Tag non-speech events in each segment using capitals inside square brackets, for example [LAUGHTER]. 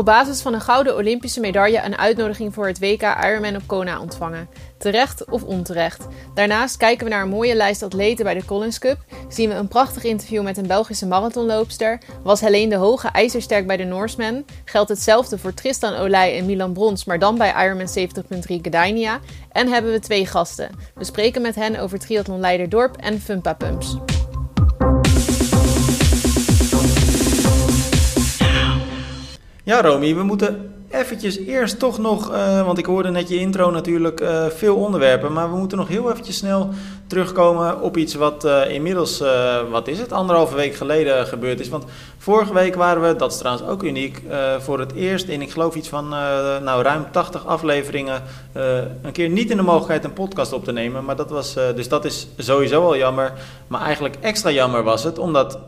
Op basis van een gouden Olympische medaille een uitnodiging voor het WK Ironman op Kona ontvangen. Terecht of onterecht. Daarnaast kijken we naar een mooie lijst atleten bij de Collins Cup. Zien we een prachtig interview met een Belgische marathonloopster. Was Helene de Hoge ijzersterk bij de Norseman. Geldt hetzelfde voor Tristan Olij en Milan Brons, maar dan bij Ironman 70.3 Gdynia. En hebben we twee gasten. We spreken met hen over triathlon Leiderdorp en Fumpa Pumps. Ja, Romy, we moeten eventjes eerst toch nog, uh, want ik hoorde net je intro natuurlijk, uh, veel onderwerpen. Maar we moeten nog heel eventjes snel terugkomen op iets wat uh, inmiddels, wat is het, anderhalve week geleden gebeurd is. Want vorige week waren we, dat is trouwens ook uniek, voor het eerst in, ik geloof iets van nou, ruim 80 afleveringen, een keer niet in de mogelijkheid een podcast op te nemen. Maar dat was, dus dat is sowieso al jammer. Maar eigenlijk extra jammer was het, omdat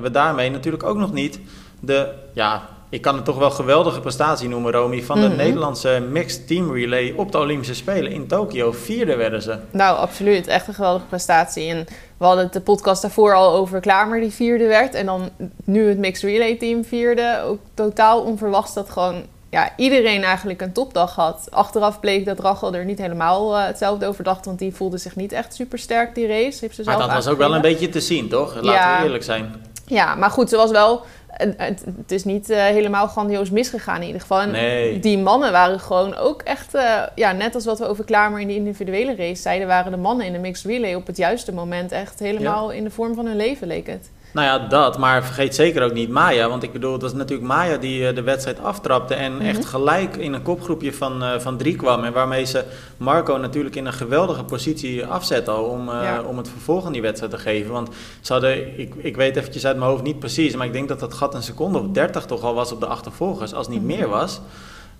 we daarmee natuurlijk ook nog niet de, ja ik kan het toch wel geweldige prestatie noemen, Romy, van de mhm. Nederlandse mixed team relay op de Olympische Spelen in Tokio. Vierde werden ze. Nou, absoluut. Echt een geweldige prestatie. En we hadden het de podcast daarvoor al over Klamer die vierde werd. En dan nu het mixed relay team vierde. Ook totaal onverwachts dat gewoon ja, iedereen eigenlijk een topdag had. Achteraf bleek dat Rachel er niet helemaal uh, hetzelfde over dacht, want die voelde zich niet echt super sterk die race. Heeft ze zelf maar dat was ook wel een beetje te zien, toch? Laten we eerlijk zijn. Ja, maar goed, ze was wel het, het, is niet uh, helemaal grandioos misgegaan in ieder geval. En die mannen waren gewoon ook echt, uh, ja, net als wat we over Klamer in de individuele race zeiden, waren de mannen in de mixed relay op het juiste moment echt helemaal in de vorm van hun leven, leek het. Nou ja, dat. Maar vergeet zeker ook niet Maya. Want ik bedoel, het was natuurlijk Maya die eh, de wedstrijd aftrapte. En mhm. echt gelijk in een kopgroepje van, uh, van drie kwam. En waarmee ze Marco natuurlijk in een geweldige positie afzette al. Om, uh, om het vervolg aan die wedstrijd te geven. Want ze hadden, ik, ik weet eventjes uit mijn hoofd niet precies. Maar ik denk dat dat gat een seconde of dertig toch al was op de achtervolgers. Als niet mhm. meer was.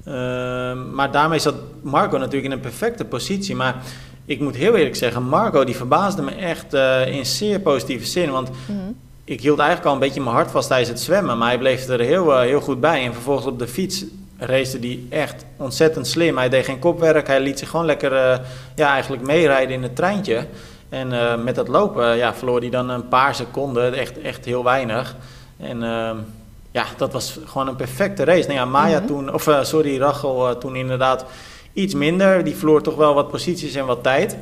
Ehm, maar daarmee zat Marco natuurlijk in een perfecte positie. Maar ik moet heel eerlijk zeggen, Marco die verbaasde me echt in zeer positieve zin. Want... Mhm ik hield eigenlijk al een beetje mijn hart vast tijdens het zwemmen. Maar hij bleef er heel, uh, heel goed bij. En vervolgens op de fiets race hij echt ontzettend slim. Hij deed geen kopwerk. Hij liet zich gewoon lekker uh, ja, eigenlijk meerijden in het treintje. En uh, met dat lopen ja, verloor hij dan een paar seconden. Echt, echt heel weinig. En ehm, ja, dat was gewoon een perfecte race. Nou ja, Maya -hmm. toen, of sorry, Rachel toen inderdaad iets minder. Die verloor toch wel wat posities en wat tijd.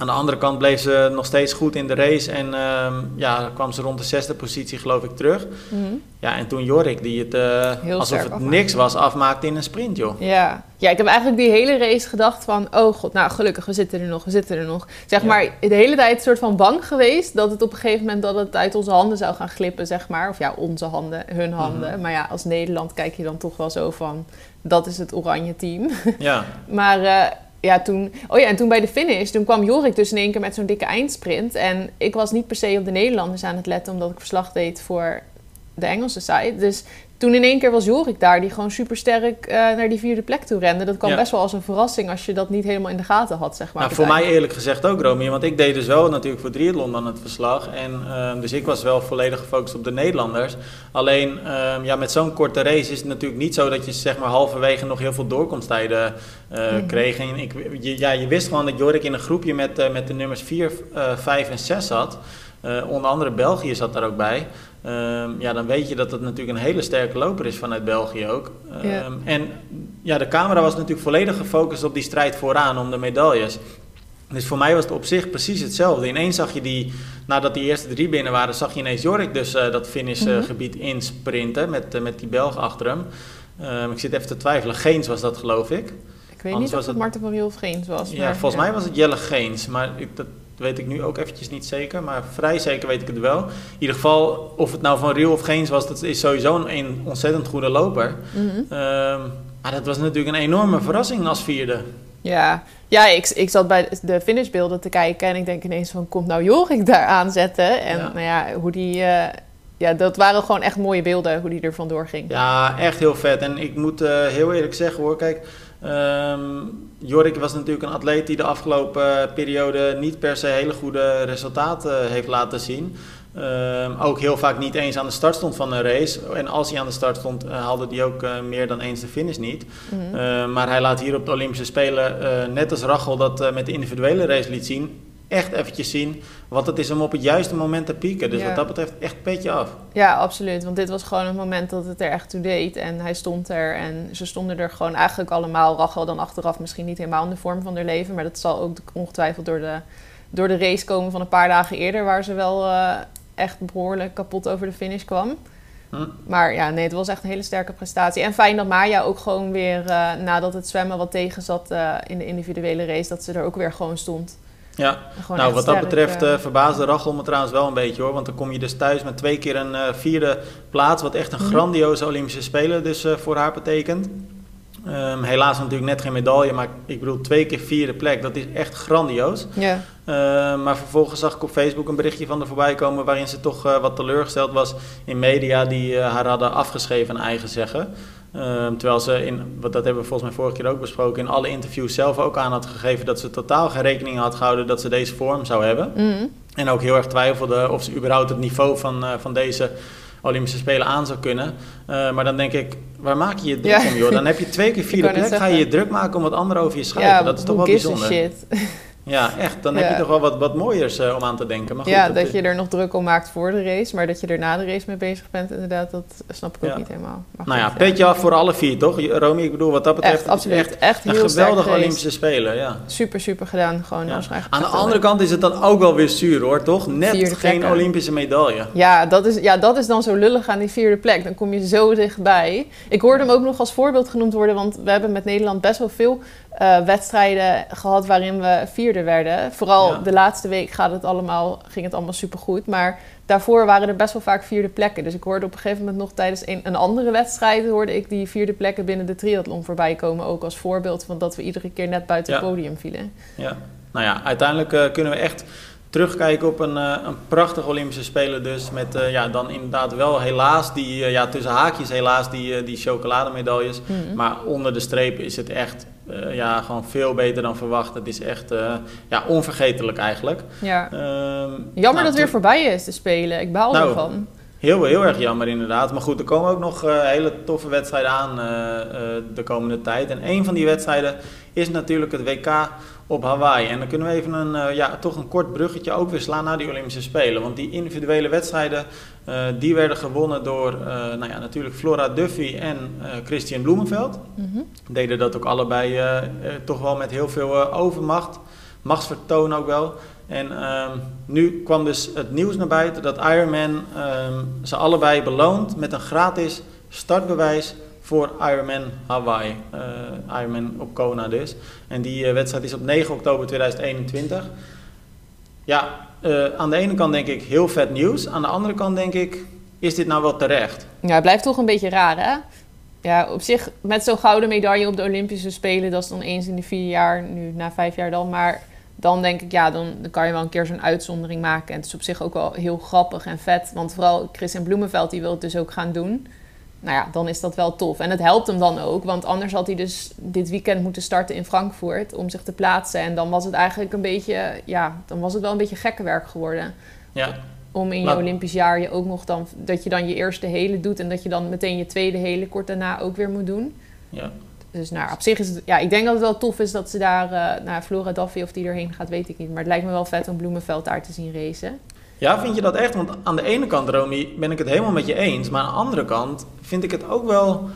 Aan de andere kant bleef ze nog steeds goed in de race en uh, ja, kwam ze rond de zesde positie geloof ik terug. Mhm. Ja, en toen Jorik, die het uh, alsof het niks was, afmaakte in een sprint, joh. Ja. ja, ik heb eigenlijk die hele race gedacht van, oh god, nou gelukkig, we zitten er nog, we zitten er nog. Zeg maar, de hele tijd een soort van bang geweest dat het op een gegeven moment dat het uit onze handen zou gaan glippen, zeg maar. Of ja, onze handen, hun handen. Mhm. Maar ja, als Nederland kijk je dan toch wel zo van, dat is het oranje team. Ja. [LAUGHS] maar... Uh, ja, toen, oh ja, en toen bij de finish, toen kwam Jorik dus in één keer met zo'n dikke eindsprint. En ik was niet per se op de Nederlanders aan het letten, omdat ik verslag deed voor de Engelse site. Dus toen in één keer was Jorik daar, die gewoon super sterk uh, naar die vierde plek toe rende. Dat kwam best wel als een verrassing als je dat niet helemaal in de gaten had, zeg maar. Nou, voor mij eerlijk gezegd ook, Romy. Want ik deed dus wel natuurlijk voor triathlon dan het verslag. En, uh, dus ik was wel volledig gefocust op de Nederlanders. Alleen, uh, ja, met zo'n korte race is het natuurlijk niet zo dat je zeg maar halverwege nog heel veel doorkomsttijden mm kreeg. En ik, je, ja, je wist gewoon dat Jorik in een groepje met, met de nummers 4, 5 en 6 zat. onder andere België zat daar ook bij. Um, ja, dan weet je dat het natuurlijk een hele sterke loper is vanuit België ook. Um, En ja, de camera was natuurlijk volledig gefocust op die strijd vooraan om de medailles. Dus voor mij was het op zich precies hetzelfde. Ineens zag je die, nadat die eerste drie binnen waren, zag je ineens Jorik dus uh, dat finishgebied uh, insprinten met, uh, met die Belg achter hem. Um, ik zit even te twijfelen. Geens was dat, geloof ik. Ik weet niet of het, het Marten van Riel of Geens was. Ja, volgens mij was het Jelle Geens. Maar ik, dat, weet ik nu ook eventjes niet zeker, maar vrij zeker weet ik het wel. In ieder geval, of het nou van Riel of Geens was, dat is sowieso een, ontzettend goede loper. Mm maar dat was natuurlijk een enorme verrassing als vierde. Ja, ja ik, ik zat bij de finishbeelden te kijken en ik denk ineens van, komt nou Jorik daar aanzetten? En nou ja, hoe die... Uh, ja, dat waren gewoon echt mooie beelden, hoe die er vandoor ging. Ja, echt heel vet. En ik moet uh, heel eerlijk zeggen hoor, kijk... Um, Jorik was natuurlijk een atleet die de afgelopen periode niet per se hele goede resultaten heeft laten zien. Um, ook heel vaak niet eens aan de start stond van een race. En als hij aan de start stond, uh, haalde hij ook uh, meer dan eens de finish niet. Mm -hmm. uh, maar hij laat hier op de Olympische Spelen, net als Rachel dat met de individuele race liet zien, echt eventjes zien wat het is om op het juiste moment te pieken. Dus Ja. wat dat betreft echt petje af. Ja, absoluut. Want dit was gewoon het moment dat het er echt toe deed. En hij stond er en ze stonden er gewoon eigenlijk allemaal. Rachel dan achteraf misschien niet helemaal in de vorm van haar leven. Maar dat zal ook ongetwijfeld door de, door de race komen van een paar dagen eerder. Waar ze wel eh, echt behoorlijk kapot over de finish kwam. Hm. Maar ja, nee, het was echt een hele sterke prestatie. En fijn dat Maya ook gewoon weer, eh, nadat het zwemmen wat tegen zat eh, in de individuele race, dat ze er ook weer gewoon stond. Ja, nou wat dat betreft eh, verbaasde Rachel me trouwens wel een beetje hoor. Want dan kom je dus thuis met twee keer een eh, vierde plaats. Wat echt een Mhm. grandioze Olympische Spelen dus voor haar betekent. Ehm, helaas natuurlijk net geen medaille, maar ik bedoel twee keer vierde plek. Dat is echt grandioos. ja. Uh, maar vervolgens zag ik op Facebook een berichtje van er voorbij komen waarin ze toch uh, wat teleurgesteld was in media die uh, haar hadden afgeschreven aan eigen zeggen. Uh, terwijl ze, in, wat dat hebben we volgens mij vorige keer ook besproken, in alle interviews zelf ook aan had gegeven dat ze totaal geen rekening had gehouden dat ze deze vorm zou hebben. Mm. En ook heel erg twijfelde of ze überhaupt het niveau van, uh, van deze Olympische Spelen aan zou kunnen. Uh, maar dan denk ik, waar maak je je druk Ja. om joh? Dan heb je twee keer [LAUGHS] vierde plek, ga je je druk maken om wat anderen over je schrijven. Ja, dat is toch wel bijzonder. shit. Ja, echt. Dan heb je toch wel wat, wat mooiers uh, om aan te denken. Maar goed, ja, dat je er nog druk om maakt voor de race, maar dat je er na de race mee bezig bent, inderdaad, dat snap ik ook niet helemaal. Maar Nou ja, petje af voor alle vier, toch? Romy, ik bedoel, wat dat betreft Echt, absoluut. echt Echt, een geweldige. Olympische Spelen, ja. Super, super gedaan. Gewoon Ja. Aan de andere kant is het dan ook wel weer zuur, hoor, toch? Net Vierde geen. Olympische medaille. Ja dat, is, ja, dat is dan zo lullig aan die vierde plek. Dan kom je zo dichtbij. Ik hoorde hem ook nog als voorbeeld genoemd worden, want we hebben met Nederland best wel veel eh, wedstrijden gehad waarin we vierde werden. Vooral Ja. de laatste week gaat het allemaal, ging het allemaal supergoed. Maar daarvoor waren er best wel vaak vierde plekken. Dus ik hoorde op een gegeven moment nog tijdens een, een andere wedstrijd... hoorde ik die vierde plekken binnen de triathlon voorbij komen. Ook als voorbeeld van dat we iedere keer net buiten Ja. het podium vielen. Ja. Nou ja, uiteindelijk eh, kunnen we echt terugkijken op een, eh, een prachtige Olympische Spelen dus. Met ja, dan inderdaad wel helaas die, ja, tussen haakjes helaas die, die chocolademedailles. Mhm. Maar onder de streep is het echt eh, ja, gewoon veel beter dan verwacht. Het is echt eh, ja, onvergetelijk eigenlijk. Ja. Ehm, Jammer nou, dat het weer voorbij is, te spelen. Ik baal Nou, ervan. Heel, heel erg jammer inderdaad. Maar goed, er komen ook nog eh, hele toffe wedstrijden aan de komende tijd. En een van die wedstrijden is natuurlijk het WK op Hawaii. En dan kunnen we even een, eh, ja, toch een kort bruggetje ook weer slaan naar die Olympische Spelen. Want die individuele wedstrijden, eh, die werden gewonnen door eh, nou ja, natuurlijk Flora Duffy en Christian Bloemenveld. Mhm. Deden dat ook allebei toch wel met heel veel overmacht. Machtsvertoon ook wel. En ehm, nu kwam dus het nieuws naar buiten dat Ironman ehm, ze allebei beloont met een gratis startbewijs voor Ironman Hawaii. Ironman op Kona dus. En die eh, wedstrijd is op 9 oktober 2021. Ja, eh, aan de ene kant denk ik heel vet nieuws. Aan de andere kant denk ik, is dit nou wel terecht? Ja, het blijft toch een beetje raar, hè? Ja, op zich, met zo'n gouden medaille op de Olympische Spelen, dat is dan eens in de vier jaar, nu na vijf jaar dan. Maar dan denk ik, ja, dan, kan je wel een keer zo'n uitzondering maken. En het is op zich ook wel heel grappig en vet. Want vooral Christian Bloemenveld, die wil het dus ook gaan doen. Nou ja, dan is dat wel tof. En het helpt hem dan ook, want anders had hij dus dit weekend moeten starten in Frankfurt om zich te plaatsen. En dan was het eigenlijk een beetje, ja, dan was het wel een beetje gekke werk geworden Ja, om in je Olympisch jaar je ook nog dan dat je dan je eerste hele doet en dat je dan meteen je tweede hele kort daarna ook weer moet doen. ja. Dus nou, op zich is het, ja, ik denk dat het wel tof is dat ze daar, eh naar Flora Duffy of die erheen gaat, weet ik niet. Maar het lijkt me wel vet om Bloemenveld daar te zien racen. Ja, vind je dat echt? Want aan de ene kant, Romy, ben ik het helemaal met je eens. Maar aan de andere kant vind ik het ook wel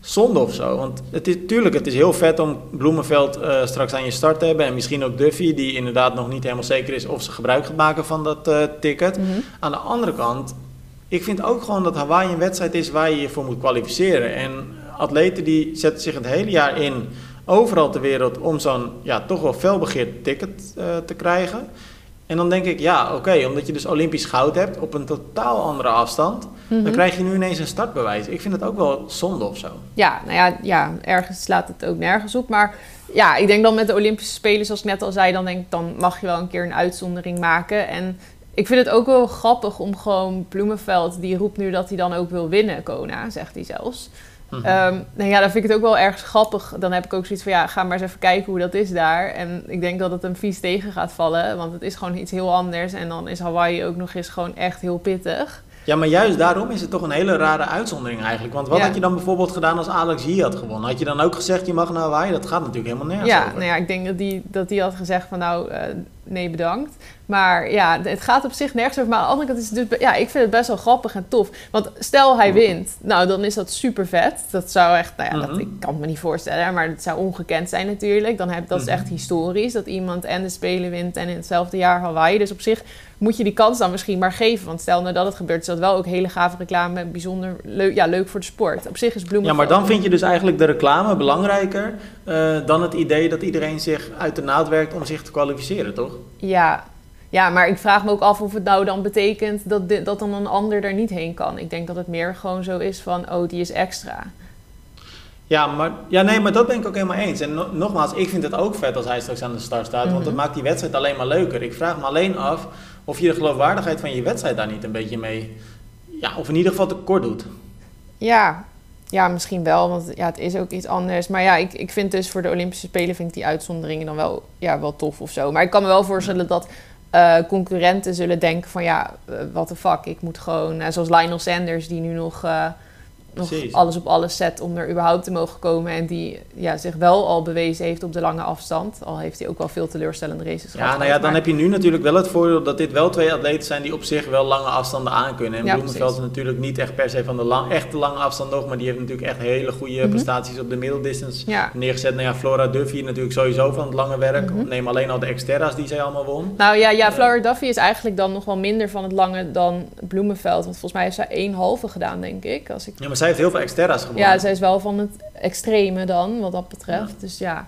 zonde of zo. Want het is, tuurlijk, het is heel vet om Bloemenveld eh, straks aan je start te hebben. En misschien ook Duffy, die inderdaad nog niet helemaal zeker is of ze gebruik gaat maken van dat eh, ticket. Aan de andere kant, ik vind ook gewoon dat Hawaii een wedstrijd is waar je je voor moet kwalificeren. En atleten die zetten zich het hele jaar in, overal ter wereld, om zo'n ja, toch wel felbegeerd ticket eh, te krijgen. En dan denk ik, ja, oké, omdat je dus Olympisch goud hebt op een totaal andere afstand, Mhm. dan krijg je nu ineens een startbewijs. Ik vind het ook wel zonde of zo. Ja, nou ja, ja, ergens slaat het ook nergens op. Maar ja, ik denk dan met de Olympische Spelen, zoals ik net al zei, dan denk ik, dan mag je wel een keer een uitzondering maken. En ik vind het ook wel grappig om gewoon Bloemenveld, die roept nu dat hij dan ook wil winnen, Kona, zegt hij zelfs. Nou ja, dan vind ik het ook wel ergens grappig. Dan heb ik ook zoiets van, ja, ga maar eens even kijken hoe dat is daar. En ik denk dat het hem vies tegen gaat vallen, want het is gewoon iets heel anders. En dan is Hawaii ook nog eens gewoon echt heel pittig. Ja, maar juist daarom is het toch een hele rare uitzondering eigenlijk. Want wat had je dan bijvoorbeeld gedaan als Alex hier had gewonnen? Had je dan ook gezegd, je mag naar Hawaii? Dat gaat natuurlijk helemaal nergens ja, over. Nou ja, ik denk dat die, dat die had gezegd van nou, uh, nee bedankt. Maar ja, het gaat op zich nergens over. Maar aan de andere kant is het dus, ja, ik vind het best wel grappig en tof. Want stel hij wint, nou dan is dat super vet. Dat zou echt, nou ja, dat, Mhm. ik kan het me niet voorstellen, maar het zou ongekend zijn natuurlijk. Dan heb, dat is Mhm. echt historisch, dat iemand en de Spelen wint en in hetzelfde jaar Hawaii. Dus op zich moet je die kans dan misschien maar geven. Want stel nou dat het gebeurt, is dat wel ook hele gave reclame. Bijzonder leuk, ja, leuk voor de sport. Op zich is bloemen. Ja, maar dan vind je dus eigenlijk de reclame belangrijker eh, dan het idee dat iedereen zich uit de naad werkt om zich te kwalificeren, toch? Ja. ja, maar ik vraag me ook af of het nou dan betekent dat, dit, dat dan een ander er niet heen kan. Ik denk dat het meer gewoon zo is van, oh, die is extra. Ja, maar, ja, nee, maar dat ben ik ook helemaal eens. En no- nogmaals, ik vind het ook vet als hij straks aan de start staat, want dat Mhm. maakt die wedstrijd alleen maar leuker. Ik vraag me alleen af of je de geloofwaardigheid van je wedstrijd daar niet een beetje mee, ja, of in ieder geval tekort doet. Ja, ja, misschien wel, want ja, het is ook iets anders. Maar ja, ik, ik vind dus voor de Olympische Spelen vind ik die uitzonderingen dan wel, ja, wel tof of zo. Maar ik kan me wel voorstellen dat eh, concurrenten zullen denken van ja, wat de fuck, ik moet gewoon, eh, zoals Lionel Sanders die nu nog, eh, nog Precies. alles op alles zet om er überhaupt te mogen komen. En die ja, zich wel al bewezen heeft op de lange afstand. Al heeft hij ook wel veel teleurstellende races gehad. Ja, nou ja, dan heb je nu natuurlijk wel het voordeel dat dit wel twee atleten zijn die op zich wel lange afstanden aankunnen. En Ja, Bloemenveld is natuurlijk niet echt per se van de lang, echte lange afstand nog, maar die heeft natuurlijk echt hele goede Mhm. prestaties op de middeldistance Ja. neergezet. Nou ja, Flora Duffy natuurlijk sowieso van het lange werk. Mhm. Neem alleen al de Xterra's die zij allemaal won. Nou ja, ja. Flora Duffy is eigenlijk dan nog wel minder van het lange dan Bloemenveld. Want volgens mij heeft zij één halve gedaan, denk ik. Als ik... Ja, maar zij heeft heel veel Xterra's gewonnen. Ja, zij is wel van het extreme dan, wat dat betreft. Dus ja.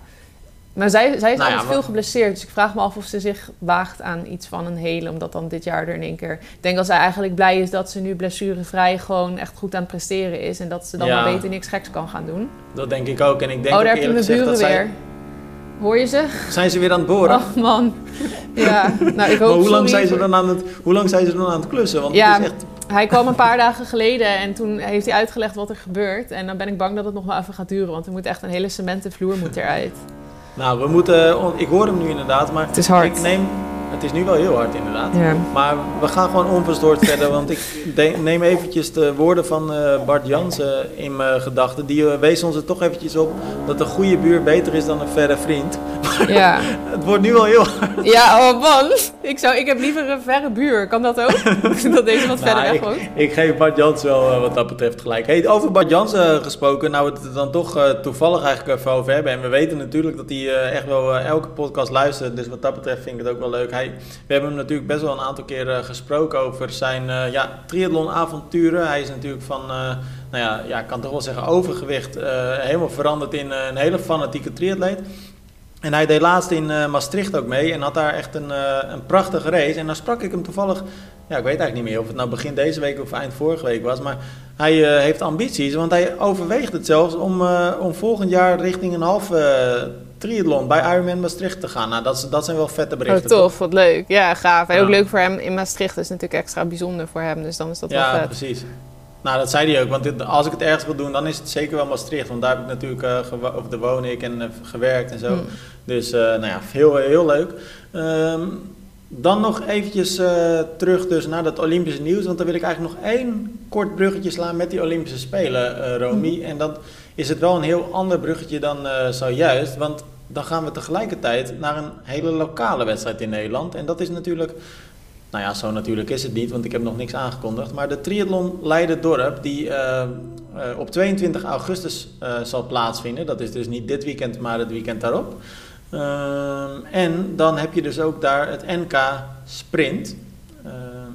Maar zij, zij is Nou altijd veel geblesseerd. Dus ik vraag me af of ze zich waagt aan iets van een hele. Omdat dan dit jaar er in één keer... Ik denk dat zij eigenlijk blij is dat ze nu blessurevrij gewoon echt goed aan het presteren is. En dat ze dan Ja. maar beter niks geks kan gaan doen. Dat denk ik ook. En ik denk oh, daar heb je mijn buren dat weer. Hoor je ze? zij... Zijn ze weer aan het boren? Oh man. Ja, nou ik hoop maar hoe lang, zijn ze dan aan het, hoe lang zijn ze dan aan het klussen? Want Ja. het is echt... Hij kwam een paar dagen geleden en toen heeft hij uitgelegd wat er gebeurt. En dan ben ik bang dat het nog wel even gaat duren, want er moet echt een hele cementen vloer moet eruit. Nou, we moeten... Ik hoor hem nu inderdaad, maar... Het is hard. Ik neem... Het is nu wel heel hard inderdaad. Ja. Maar we gaan gewoon onverstoord verder, [LAUGHS] want ik neem eventjes de woorden van eh, Bart Jansen in mijn gedachten. Die eh, wees ons er toch eventjes op dat een goede buur beter is dan een verre vriend. [LAUGHS] Ja. Het wordt nu al heel hard. ja, oh man. Ik, zou, ik heb liever een verre buur. Kan dat ook? [LAUGHS] dat deze wat verder Nou, weg ik, woont. ik geef Bart Jansen wel eh, wat dat betreft gelijk. Hey, over Bart Jansen gesproken, nou we het er dan toch eh, toevallig eigenlijk even over hebben. En we weten natuurlijk dat hij eh, echt wel eh, elke podcast luistert. Dus wat dat betreft vind ik het ook wel leuk. Hij, we hebben hem natuurlijk best wel een aantal keer eh, gesproken over zijn eh ja, triathlon-avonturen. Hij is natuurlijk van, eh, nou ja, ja, ik kan toch wel zeggen overgewicht, eh, helemaal veranderd in eh, een hele fanatieke triatleet. En hij deed laatst in eh, Maastricht ook mee en had daar echt een, eh, een prachtige race. En dan sprak ik hem toevallig, ja, ik weet eigenlijk niet meer of het nou begin deze week of eind vorige week was. Maar hij eh, heeft ambities, want hij overweegt het zelfs om, om volgend jaar richting een halve triathlon bij Ironman Maastricht te gaan. Nou, dat, dat zijn wel vette Oh, berichten. tof. Wat leuk. Ja, gaaf. En ook Ja. leuk voor hem. In Maastricht is natuurlijk extra bijzonder voor hem. Dus dan is dat Ja, wel vet. precies. Nou, dat zei hij ook. Want dit- als ik het ergens wil doen, dan is het zeker wel Maastricht. Want daar heb ik natuurlijk, of daar woon ik en eh, gewerkt en zo. Hm. Dus, eh, nou ja, heel, heel leuk. Ehm, dan nog eventjes terug dus naar dat Olympische nieuws. Want dan wil ik eigenlijk nog één kort bruggetje slaan met die Olympische Spelen, Romy. En dat is het wel een heel ander bruggetje dan zojuist. Want dan gaan we tegelijkertijd naar een hele lokale wedstrijd in Nederland. En dat is natuurlijk... Nou ja, zo natuurlijk is het niet, want ik heb nog niks aangekondigd. Maar de Triathlon Leiden Dorp, die eh, eh, op 22 augustus eh, zal plaatsvinden. Dat is dus niet dit weekend, maar het weekend daarop. Ehm, en dan heb je dus ook daar het NK Sprint. Ehm,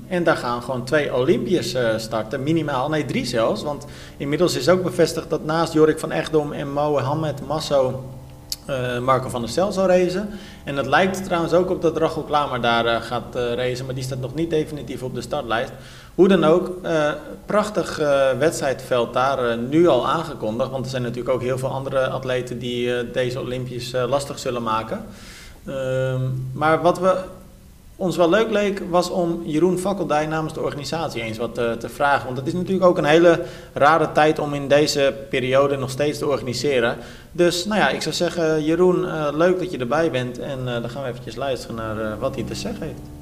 en daar gaan gewoon twee Olympiërs starten, minimaal. Nee, drie zelfs. Want inmiddels is ook bevestigd dat naast Jorik van Echtdom en Mohamed Masso eh, Marco van der Stel zal racen. En het lijkt trouwens ook op dat Rachel Klamer daar eh, gaat racen, maar die staat nog niet definitief op de startlijst. Hoe dan ook, prachtig wedstrijdveld daar nu al aangekondigd, want er zijn natuurlijk ook heel veel andere atleten die deze Olympisch lastig zullen maken. Ehm, maar wat we ons wel leuk leek, was om Jeroen Fakkeldij namens de organisatie eens wat eh, te vragen. Want het is natuurlijk ook een hele rare tijd om in deze periode nog steeds te organiseren. Dus nou ja, ik zou zeggen, Jeroen, eh, leuk dat je erbij bent. En eh, dan gaan we eventjes luisteren naar eh, wat hij te zeggen heeft.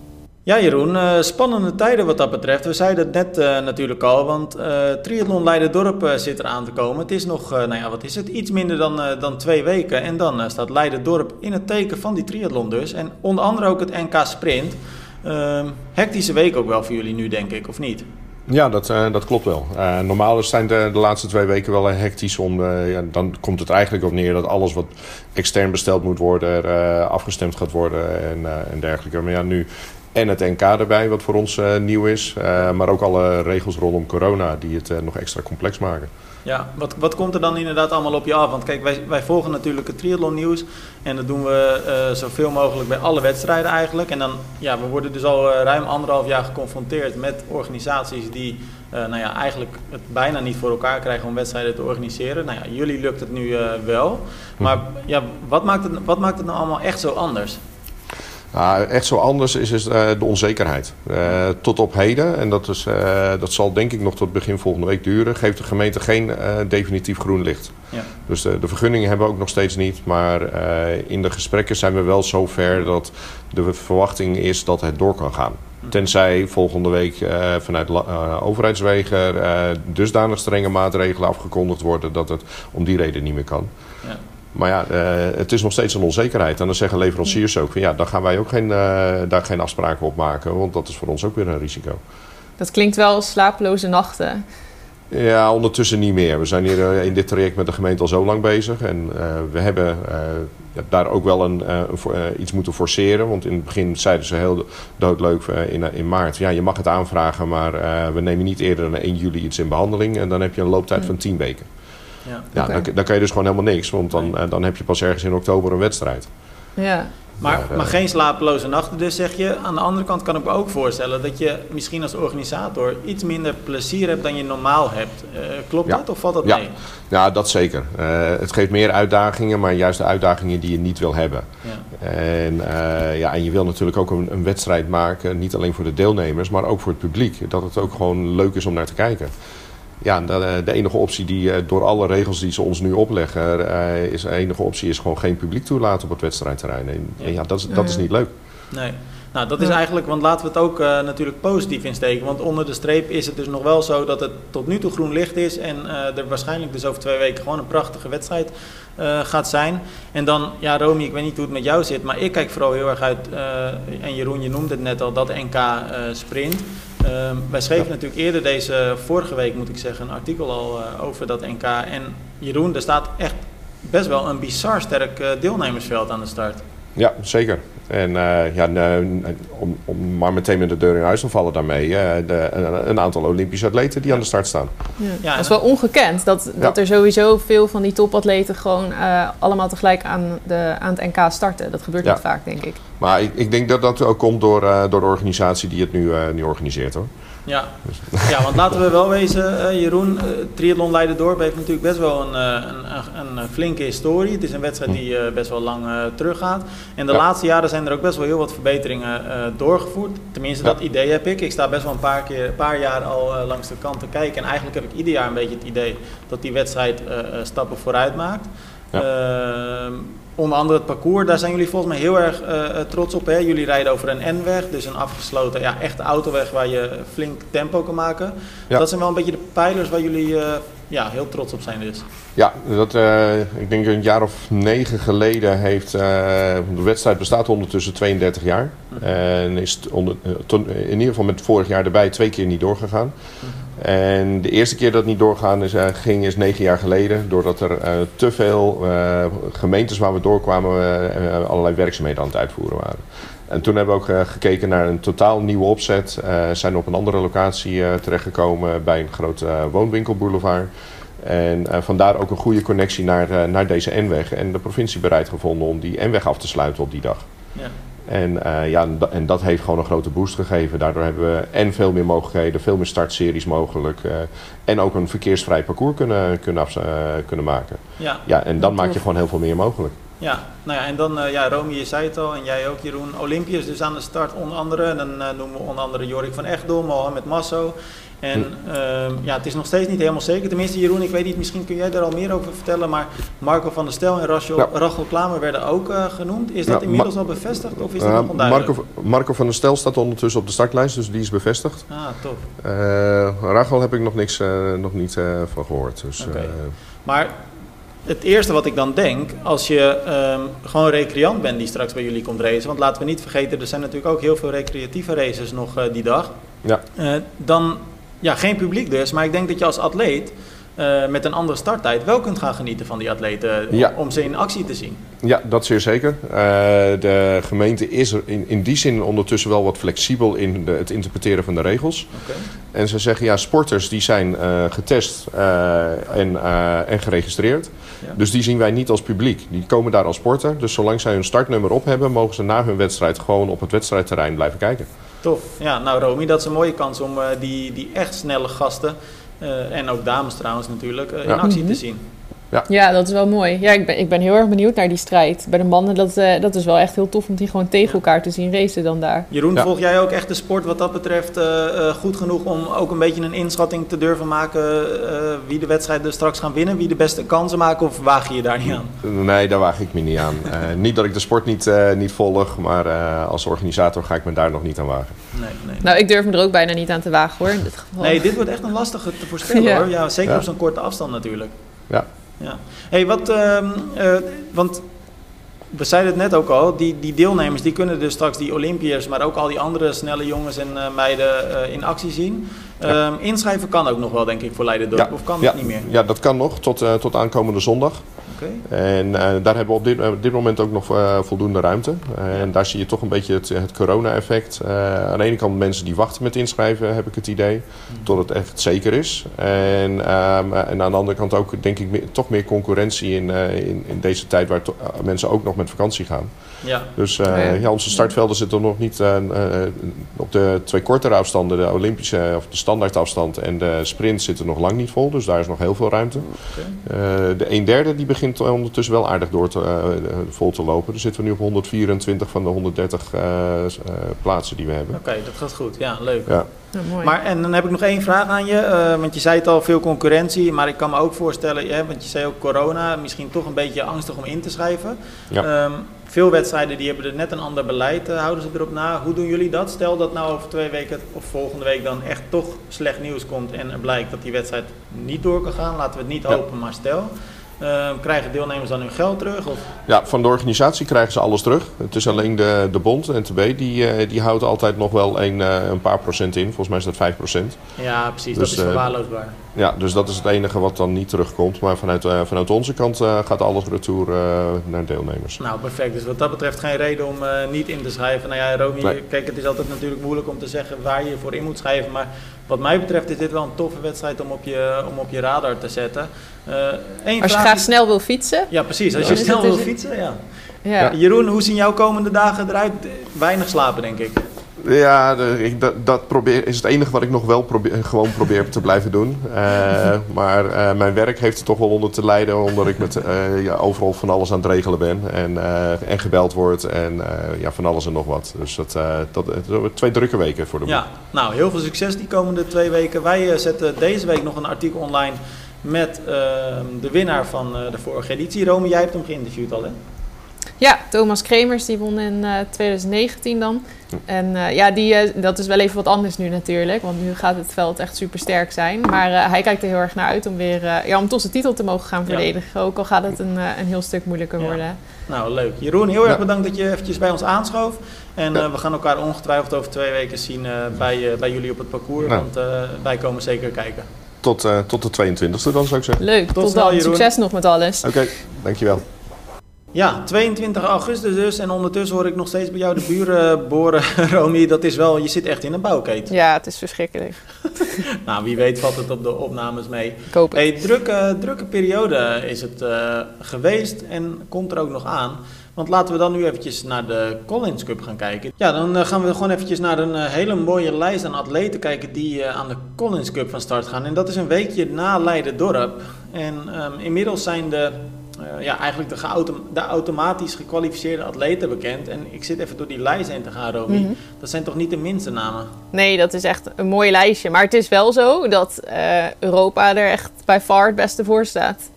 Ja, Jeroen, uh, spannende tijden wat dat betreft. We zeiden het net uh, natuurlijk al, want uh, Triathlon Leiden-Dorp zit eraan te komen. Het is nog, nou ja, wat is het, iets minder dan, dan twee weken. En dan staat Leiden-Dorp in het teken van die triathlon dus. En onder andere ook het NK Sprint. Ehm, hectische week ook wel voor jullie nu, denk ik, of niet? Ja, dat, dat klopt wel. normaal zijn de, de, laatste twee weken wel hectisch. Om, dan komt het eigenlijk op neer dat alles wat extern besteld moet worden... afgestemd gaat worden en, en dergelijke. Maar ja, nu en het NK erbij, wat voor ons uh, nieuw is. Uh, maar ook alle regels rondom corona die het uh, nog extra complex maken. Ja, wat, wat komt er dan inderdaad allemaal op je af? Want kijk, wij, wij volgen natuurlijk het triathlon nieuws. En dat doen we zoveel mogelijk bij alle wedstrijden eigenlijk. En dan, ja, we worden dus al ruim anderhalf jaar geconfronteerd met organisaties die nou ja, eigenlijk het bijna niet voor elkaar krijgen om wedstrijden te organiseren. Nou ja, jullie lukt het nu wel. Maar ja, wat, maakt het, wat maakt het nou allemaal echt zo anders? Nou, echt zo anders is, is uh, de onzekerheid. Uh, tot op heden, en dat, is, uh, dat zal denk ik nog tot begin volgende week duren, geeft de gemeente geen definitief groen licht. Ja. Dus de, de, vergunningen hebben we ook nog steeds niet. Maar in de gesprekken zijn we wel zo ver dat de verwachting is dat het door kan gaan. Hm. Tenzij volgende week vanuit overheidswegen dusdanig strenge maatregelen afgekondigd worden dat het om die reden niet meer kan. Ja. Maar ja, uh, het is nog steeds een onzekerheid. En dan zeggen leveranciers ook van ja, dan gaan wij ook geen, uh, daar geen afspraken op maken. Want dat is voor ons ook weer een risico. Dat klinkt wel als slapeloze nachten. Ja, ondertussen niet meer. We zijn hier uh, in dit traject met de gemeente al zo lang bezig. En we hebben daar ook wel een, iets moeten forceren. Want in het begin zeiden ze heel doodleuk in, in maart. Ja, je mag het aanvragen, maar we nemen niet eerder dan 1 juli iets in behandeling. En dan heb je een looptijd van 10 weken. Ja, ja dan, dan, kan je dus gewoon helemaal niks, want dan, eh, dan heb je pas ergens in oktober een wedstrijd. Ja. Maar, maar, maar, geen slapeloze nachten dus, zeg je. Aan de andere kant kan ik me ook voorstellen dat je misschien als organisator iets minder plezier hebt dan je normaal hebt. Uh, klopt dat of valt dat ja. mee? Ja, dat zeker. Uh, het geeft meer uitdagingen, maar juist de uitdagingen die je niet wil hebben. Ja. En, uh, ja, en je wil natuurlijk ook een, een, wedstrijd maken, niet alleen voor de deelnemers, maar ook voor het publiek. Dat het ook gewoon leuk is om naar te kijken ja, de, de, enige optie die eh, door alle regels die ze ons nu opleggen, uh, is de enige optie is gewoon geen publiek toelaten op het wedstrijdterrein. En ja, ja dat, is, dat is niet leuk. Nee. Nou, dat is eigenlijk, want laten we het ook uh, natuurlijk positief insteken. Want onder de streep is het dus nog wel zo dat het tot nu toe groen licht is. En uh, er waarschijnlijk dus over twee weken gewoon een prachtige wedstrijd uh, gaat zijn. En dan, ja, Romy, ik weet niet hoe het met jou zit. Maar ik kijk vooral heel erg uit. en Jeroen, je noemde het net al, dat NK Sprint. Ehm, wij schreven natuurlijk eerder deze, vorige week moet ik zeggen, een artikel al over dat NK. En Jeroen, er staat echt best wel een bizar sterk deelnemersveld aan de start. Ja, zeker. En uh, ja, om, om, maar meteen met de deur in huis te vallen daarmee. Uh, de, een, een, aantal Olympische atleten die aan de start staan. Ja. ja dat is wel ongekend. Dat, dat er sowieso veel van die topatleten gewoon uh, allemaal tegelijk aan, de, aan het NK starten. Dat gebeurt niet vaak, denk ik. Maar ik, ik, denk dat dat ook komt door, door de organisatie die het nu, nu organiseert hoor. Ja. ja, want laten we wel wezen, uh, Jeroen, uh, Triathlon Leiden-Dorp heeft natuurlijk best wel een, uh, een, een, flinke historie. Het is een wedstrijd die best wel lang teruggaat. En de laatste jaren zijn er ook best wel heel wat verbeteringen doorgevoerd. Tenminste, dat idee heb ik. Ik sta best wel een paar, keer, een paar jaar al langs de kant te kijken. En eigenlijk heb ik ieder jaar een beetje het idee dat die wedstrijd stappen vooruit maakt. Ja. Ehm, onder andere het parcours, daar zijn jullie volgens mij heel erg uh, trots op. Hè? Jullie rijden over een N-weg, dus een afgesloten, ja, echte autoweg waar je flink tempo kan maken. Dat zijn wel een beetje de pijlers waar jullie uh, ja, heel trots op zijn dus. Ja, dat, uh, ik denk een jaar of negen geleden heeft, de wedstrijd bestaat ondertussen 32 jaar. Mhm. En is onder, in ieder geval met vorig jaar erbij twee keer niet doorgegaan. Mhm. En de eerste keer dat het niet doorgaan is, uh, ging is negen jaar geleden. Doordat er uh, te veel uh, gemeentes waar we doorkwamen allerlei werkzaamheden aan het uitvoeren waren. En toen hebben we ook gekeken naar een totaal nieuwe opzet. zijn op een andere locatie terechtgekomen bij een grote woonwinkelboulevard. En vandaar ook een goede connectie naar, naar deze N-weg. En de provincie bereid gevonden om die N-weg af te sluiten op die dag. Ja. En, uh, ja, en dat heeft gewoon een grote boost gegeven. Daardoor hebben we en veel meer mogelijkheden, veel meer startseries mogelijk. Uh, en ook een verkeersvrij parcours kunnen, kunnen, uh, kunnen maken. Ja, ja en dan maak je gewoon heel veel meer mogelijk. Ja, nou ja, en dan, uh, ja, Romy, je zei het al, en jij ook, Jeroen. Olympiërs dus aan de start, onder andere. En dan uh, noemen we onder andere Jorik van Echtdom, Mohamed Masso. En uh, ja, het is nog steeds niet helemaal zeker. Tenminste, Jeroen, ik weet niet, misschien kun jij daar al meer over vertellen. Maar Marco van der Stel en Rachel, ja. Rachel Klamer werden ook uh, genoemd. Is dat ja, inmiddels al bevestigd of is dat nog onduidelijk? Marco, Marco van der Stel staat ondertussen op de startlijst, dus die is bevestigd. Ah, tof. Rachel heb ik nog, niks, nog niet van gehoord. Dus, okay. maar het eerste wat ik dan denk, als je um, gewoon recreant bent die straks bij jullie komt racen, want laten we niet vergeten, er zijn natuurlijk ook heel veel recreatieve races nog uh, die dag. Ja. Uh, dan, ja, geen publiek dus, maar ik denk dat je als atleet uh, met een andere starttijd wel kunt gaan genieten van die atleten ja. om ze in actie te zien. Ja, dat zeer zeker. de gemeente is er in, in die zin ondertussen wel wat flexibel in de, het interpreteren van de regels. Okay. En ze zeggen, ja, sporters die zijn getest en, en geregistreerd. Ja. Dus die zien wij niet als publiek. Die komen daar als sporter. Dus zolang zij hun startnummer op hebben, mogen ze na hun wedstrijd gewoon op het wedstrijdterrein blijven kijken. Tof. Ja, nou Romy, dat is een mooie kans om uh, die, die echt snelle gasten, uh, en ook dames trouwens natuurlijk, uh, in Ja. actie Mhm. te zien. Ja, dat is wel mooi. Ja, ik ben, ik ben heel erg benieuwd naar die strijd. Bij de mannen, dat, eh, dat is wel echt heel tof om die gewoon tegen elkaar te zien racen dan daar. Jeroen, Ja. volg jij ook echt de sport wat dat betreft eh, eh, goed genoeg om ook een beetje een inschatting te durven maken eh, wie de wedstrijden straks gaan winnen, wie de beste kansen maken of waag je je daar niet aan? Nee, daar waag ik me niet aan. Eh, niet dat ik de sport niet, eh, niet volg, maar eh, als organisator ga ik me daar nog niet aan wagen. Nee, nee. Nou, ik durf me er ook bijna niet aan te wagen hoor, in dit geval. Nee, dit wordt echt een lastige te voorspellen Ja. hoor. Ja, zeker Ja. op zo'n korte afstand natuurlijk. Ja. Ja. hey, wat, ehm, eh, want we zeiden het net ook al, die, die deelnemers die kunnen dus straks die Olympiërs, maar ook al die andere snelle jongens en eh, meiden eh, in actie zien. Ja. Ehm, inschrijven kan ook nog wel, denk ik, voor Leiden-Dorp, of kan ja, dat niet meer? Ja, dat kan nog tot, tot aankomende zondag. En eh, daar hebben we op dit, op dit moment ook nog eh, voldoende ruimte. en daar zie je toch een beetje het, het corona-effect. Eh, aan de ene kant mensen die wachten met inschrijven, heb ik het idee, tot het echt zeker is. En, ehm, en aan de andere kant ook, denk ik, meer- toch meer concurrentie in, eh, in, in deze tijd waar eh, mensen ook nog met vakantie gaan. Ja. Dus eh, Oh ja. onze startvelden zitten nog niet eh, eh, op de twee kortere afstanden, de Olympische of de standaardafstand en de sprint zitten nog lang niet vol. Dus daar is nog heel veel ruimte. Oké. Eh, de 1 derde die begint ondertussen wel aardig door te, vol te lopen. Dan zitten we nu op 124 van de 130 eh, s- eh, plaatsen die we hebben. Oké, dat gaat goed. Ja, leuk. Ja. Mooi. Maar en dan heb ik nog één vraag aan je. eh, want je zei het al, veel concurrentie. Maar ik kan me ook voorstellen, ja, want je zei ook corona, misschien toch een beetje angstig om in te schrijven. Ja. Ehm, veel wedstrijden die hebben er net een ander beleid, eh, houden ze erop na. Hoe doen jullie dat? Stel dat nou over twee weken of volgende week dan echt toch slecht nieuws komt en er blijkt dat die wedstrijd niet door kan gaan. Laten we het niet Ja. hopen, maar stel. Ehm, krijgen deelnemers dan hun geld terug? Of? Ja, van de organisatie krijgen ze alles terug. Het is alleen de, de bond, NTB, die, eh, die houdt altijd nog wel een, een paar procent in. Volgens mij is dat 5 procent. Ja, precies. Dus, dat is eh, verwaarloosbaar. Ja, dus dat is het enige wat dan niet terugkomt. Maar vanuit, eh, vanuit onze kant eh, gaat alles retour eh, naar deelnemers. Nou, perfect. Dus wat dat betreft geen reden om eh, niet in te schrijven. Nou ja, Romy, Nee. kijk, het is altijd natuurlijk moeilijk om te zeggen waar je je voor in moet schrijven. Maar wat mij betreft is dit wel een toffe wedstrijd om op je, om op je radar te zetten. Eh één Als je vraag graag is- snel wil fietsen. Ja, precies. Als je snel wil fietsen, ja. Ja. Jeroen, hoe zien jouw komende dagen eruit? Weinig slapen, denk ik. Ja, de- ik, dat, dat probeer, is het enige wat ik nog wel probeer, gewoon probeer te blijven doen. Eh, [LAUGHS] maar eh, mijn werk heeft er toch wel onder te lijden, omdat ik met, eh, ja, overal van alles aan het regelen ben. En, en gebeld word en ja, van alles en nog wat. Dus dat, dat, twee drukke weken voor de boeg. Ja, nou, heel veel succes die komende twee weken. Wij zetten deze week nog een artikel online met eh, de winnaar van de vorige editie. Romy, jij hebt hem geïnterviewd al, hè? Ja, Thomas Kremers die won in eh, 2019 dan. En eh, ja, die, eh, dat is wel even wat anders nu natuurlijk. Want nu gaat het veld echt super sterk zijn. Maar eh, hij kijkt er heel erg naar uit om weer eh, ja, om toch zijn titel te mogen gaan Ja. verdedigen. Ook al gaat het een, eh, een heel stuk moeilijker Ja. worden. Nou, leuk. Jeroen, heel erg Ja. bedankt dat je eventjes bij ons aanschoof. En eh, we gaan elkaar ongetwijfeld over twee weken zien eh, bij, eh, bij jullie op het parcours. Nou. Want eh, wij komen zeker kijken. Tot, eh, tot de 22e dan zou ik zeggen. Leuk, tot, dan. Jeroen. Succes nog met alles. Oké, dankjewel. Ja, 22 augustus dus. En ondertussen hoor ik nog steeds bij jou de buren boren, [LAUGHS] Romy. Dat is wel, je zit echt in een bouwketen. Ja, het is verschrikkelijk. [LAUGHS] Nou, wie weet valt het op de opnames mee. Hey, drukke, drukke periode is het eh, geweest en komt er ook nog aan. Want laten we dan nu eventjes naar de Collins Cup gaan kijken. Ja, dan eh, gaan we gewoon eventjes naar een eh, hele mooie lijst aan atleten kijken die eh, aan de Collins Cup van start gaan. En dat is een weekje na Leiden-Dorp. En ehm, inmiddels zijn de eh, ja, eigenlijk de, automatisch gekwalificeerde atleten bekend. En ik zit even door die lijst heen te gaan, Romy. Mhm. Dat zijn toch niet de minste namen? Nee, dat is echt een mooi lijstje. Maar het is wel zo dat eh, Europa er echt bij far het beste voor staat.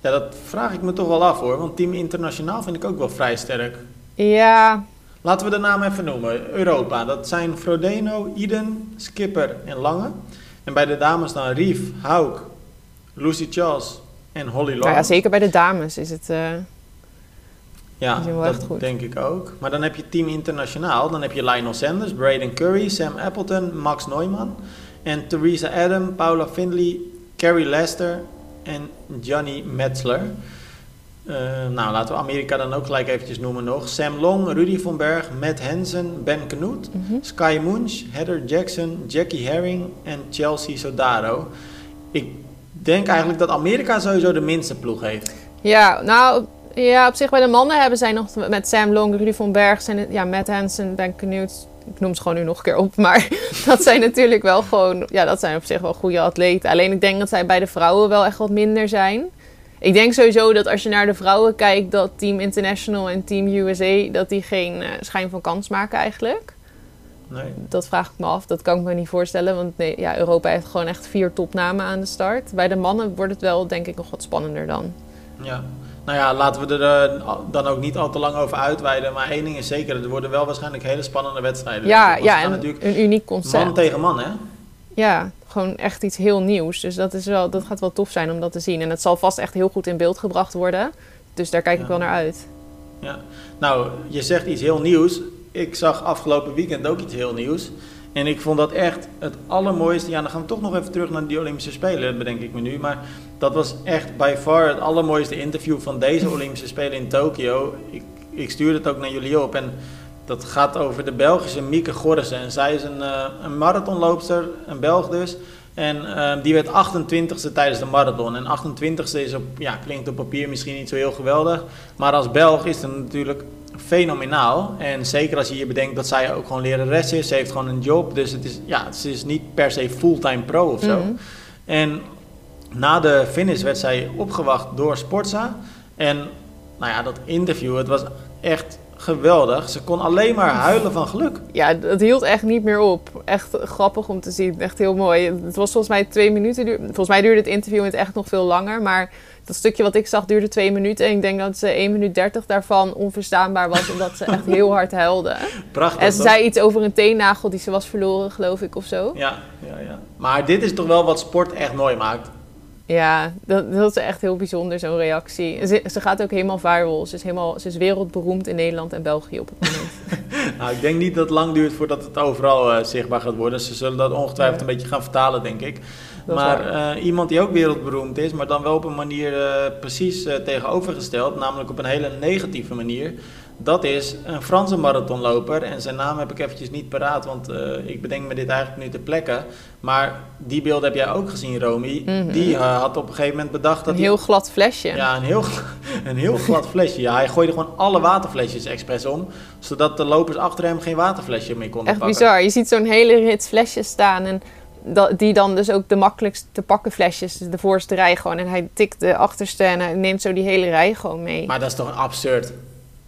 Ja, dat vraag ik me toch wel af hoor. Want Team Internationaal vind ik ook wel vrij sterk. Ja, Laten we de naam even noemen. Europa. Dat zijn Frodeno, Iden, Skipper en Lange. En bij de dames dan Rief, Hauk, Lucy Charles en Holly nou ja, zeker bij de dames is het... eh, Ja, wel dat echt goed. denk ik ook. Maar dan heb je Team Internationaal. Dan heb je Lionel Sanders, Braden Curry, Sam Appleton, Max Neumann. En Theresa Adam, Paula Findlay, Carrie Lester en Johnny Metzler. Eh, nou, laten we Amerika dan ook gelijk eventjes noemen nog. Sam Long, Rudy von Berg, Matt Hansen, Ben Knoet, mhm. Sky Munch, Heather Jackson, Jackie Herring en Chelsea Sodaro. Ik denk eigenlijk dat Amerika sowieso de minste ploeg heeft. Ja, nou, ja, op zich bij de mannen hebben zij nog met Sam Long, Rudy von Berg, ja, Matt Hansen, Ben Knut. Ik noem ze gewoon nu nog een keer op, maar [LAUGHS] dat zijn natuurlijk wel gewoon, ja, dat zijn op zich wel goede atleten. Alleen ik denk dat zij bij de vrouwen wel echt wat minder zijn. Ik denk sowieso dat als je naar de vrouwen kijkt, dat Team International en Team USA, dat die geen eh, schijn van kans maken eigenlijk. Nee. Dat vraag ik me af, dat kan ik me niet voorstellen, want nee, ja, Europa heeft gewoon echt vier topnamen aan de start. Bij de mannen wordt het wel, denk ik, nog wat spannender dan. Ja, nou ja, laten we er eh, dan ook niet al te lang over uitweiden. Maar één ding is zeker, er worden wel waarschijnlijk hele spannende wedstrijden. Ja, we ja, en natuurlijk een uniek concept. man tegen man, hè? Ja, gewoon echt iets heel nieuws. Dus dat, is wel, dat gaat wel tof zijn om dat te zien. En het zal vast echt heel goed in beeld gebracht worden. Dus daar kijk ik wel naar uit. Ja. Nou, je zegt iets heel nieuws. Ik zag afgelopen weekend ook iets heel nieuws. En ik vond dat echt het allermooiste. Ja, dan gaan we toch nog even terug naar die Olympische Spelen, bedenk ik me nu. Maar dat was echt by far het allermooiste interview van deze Olympische Spelen in Tokio. Ik, ik stuurde het ook naar jullie op. En dat gaat over de Belgische Mieke Gorrissen. En zij is een, eh, een marathonloopster, een Belg dus. En eh, die werd 28ste tijdens de marathon. En 28ste is op, ja, klinkt op papier misschien niet zo heel geweldig. Maar als Belg is het natuurlijk fenomenaal. En zeker als je je bedenkt dat zij ook gewoon lerares is. Ze heeft gewoon een job. Dus het is, ja, ze is niet per se fulltime pro of zo. Mhm. En na de finish werd zij opgewacht door Sportza. En nou ja, dat interview, het was echt geweldig. Ze kon alleen maar huilen van geluk. [LAUGHS] Ja, dat hield echt niet meer op. Echt grappig om te zien. Echt heel mooi. Het was volgens mij twee minuten. duur- Volgens mij duurde het interview in het echt nog veel langer. Maar dat stukje wat ik zag duurde twee minuten. En ik denk dat ze 1 minuut 30 daarvan onverstaanbaar was. Omdat ze echt heel hard huilde. Prachtig. En ze toch? zei iets over een teennagel die ze was verloren, geloof ik, of zo. Ja, ja, ja. Maar dit is toch wel wat sport echt mooi maakt. Ja, dat, dat is echt heel bijzonder, zo'n reactie. Ze, ze gaat ook helemaal viral. Ze is, helemaal, ze is wereldberoemd in Nederland en België op het moment. [LAUGHS] [LAUGHS] Nou, ik denk niet dat het lang duurt voordat het overal eh, zichtbaar gaat worden. Ze zullen dat ongetwijfeld een beetje gaan vertalen, denk ik. Maar eh, iemand die ook wereldberoemd is, maar dan wel op een manier eh, precies eh, tegenovergesteld, namelijk op een hele negatieve manier. Dat is een Franse marathonloper. En zijn naam heb ik eventjes niet paraat, want ik bedenk me dit eigenlijk nu te plekken. Maar die beelden heb jij ook gezien, Romy. Mhm. Die had op een gegeven moment bedacht dat Een heel glad flesje. ja, een heel, [LAUGHS] een heel glad flesje. Ja, hij gooide gewoon alle waterflesjes expres om, zodat de lopers achter hem geen waterflesje meer konden Echt pakken. bizar. Je ziet zo'n hele rits flesjes staan. En dat, die dan dus ook de makkelijkst te pakken flesjes. Dus de voorste rij gewoon. En hij tikt de achterste en hij neemt zo die hele rij gewoon mee. Maar dat is toch absurd?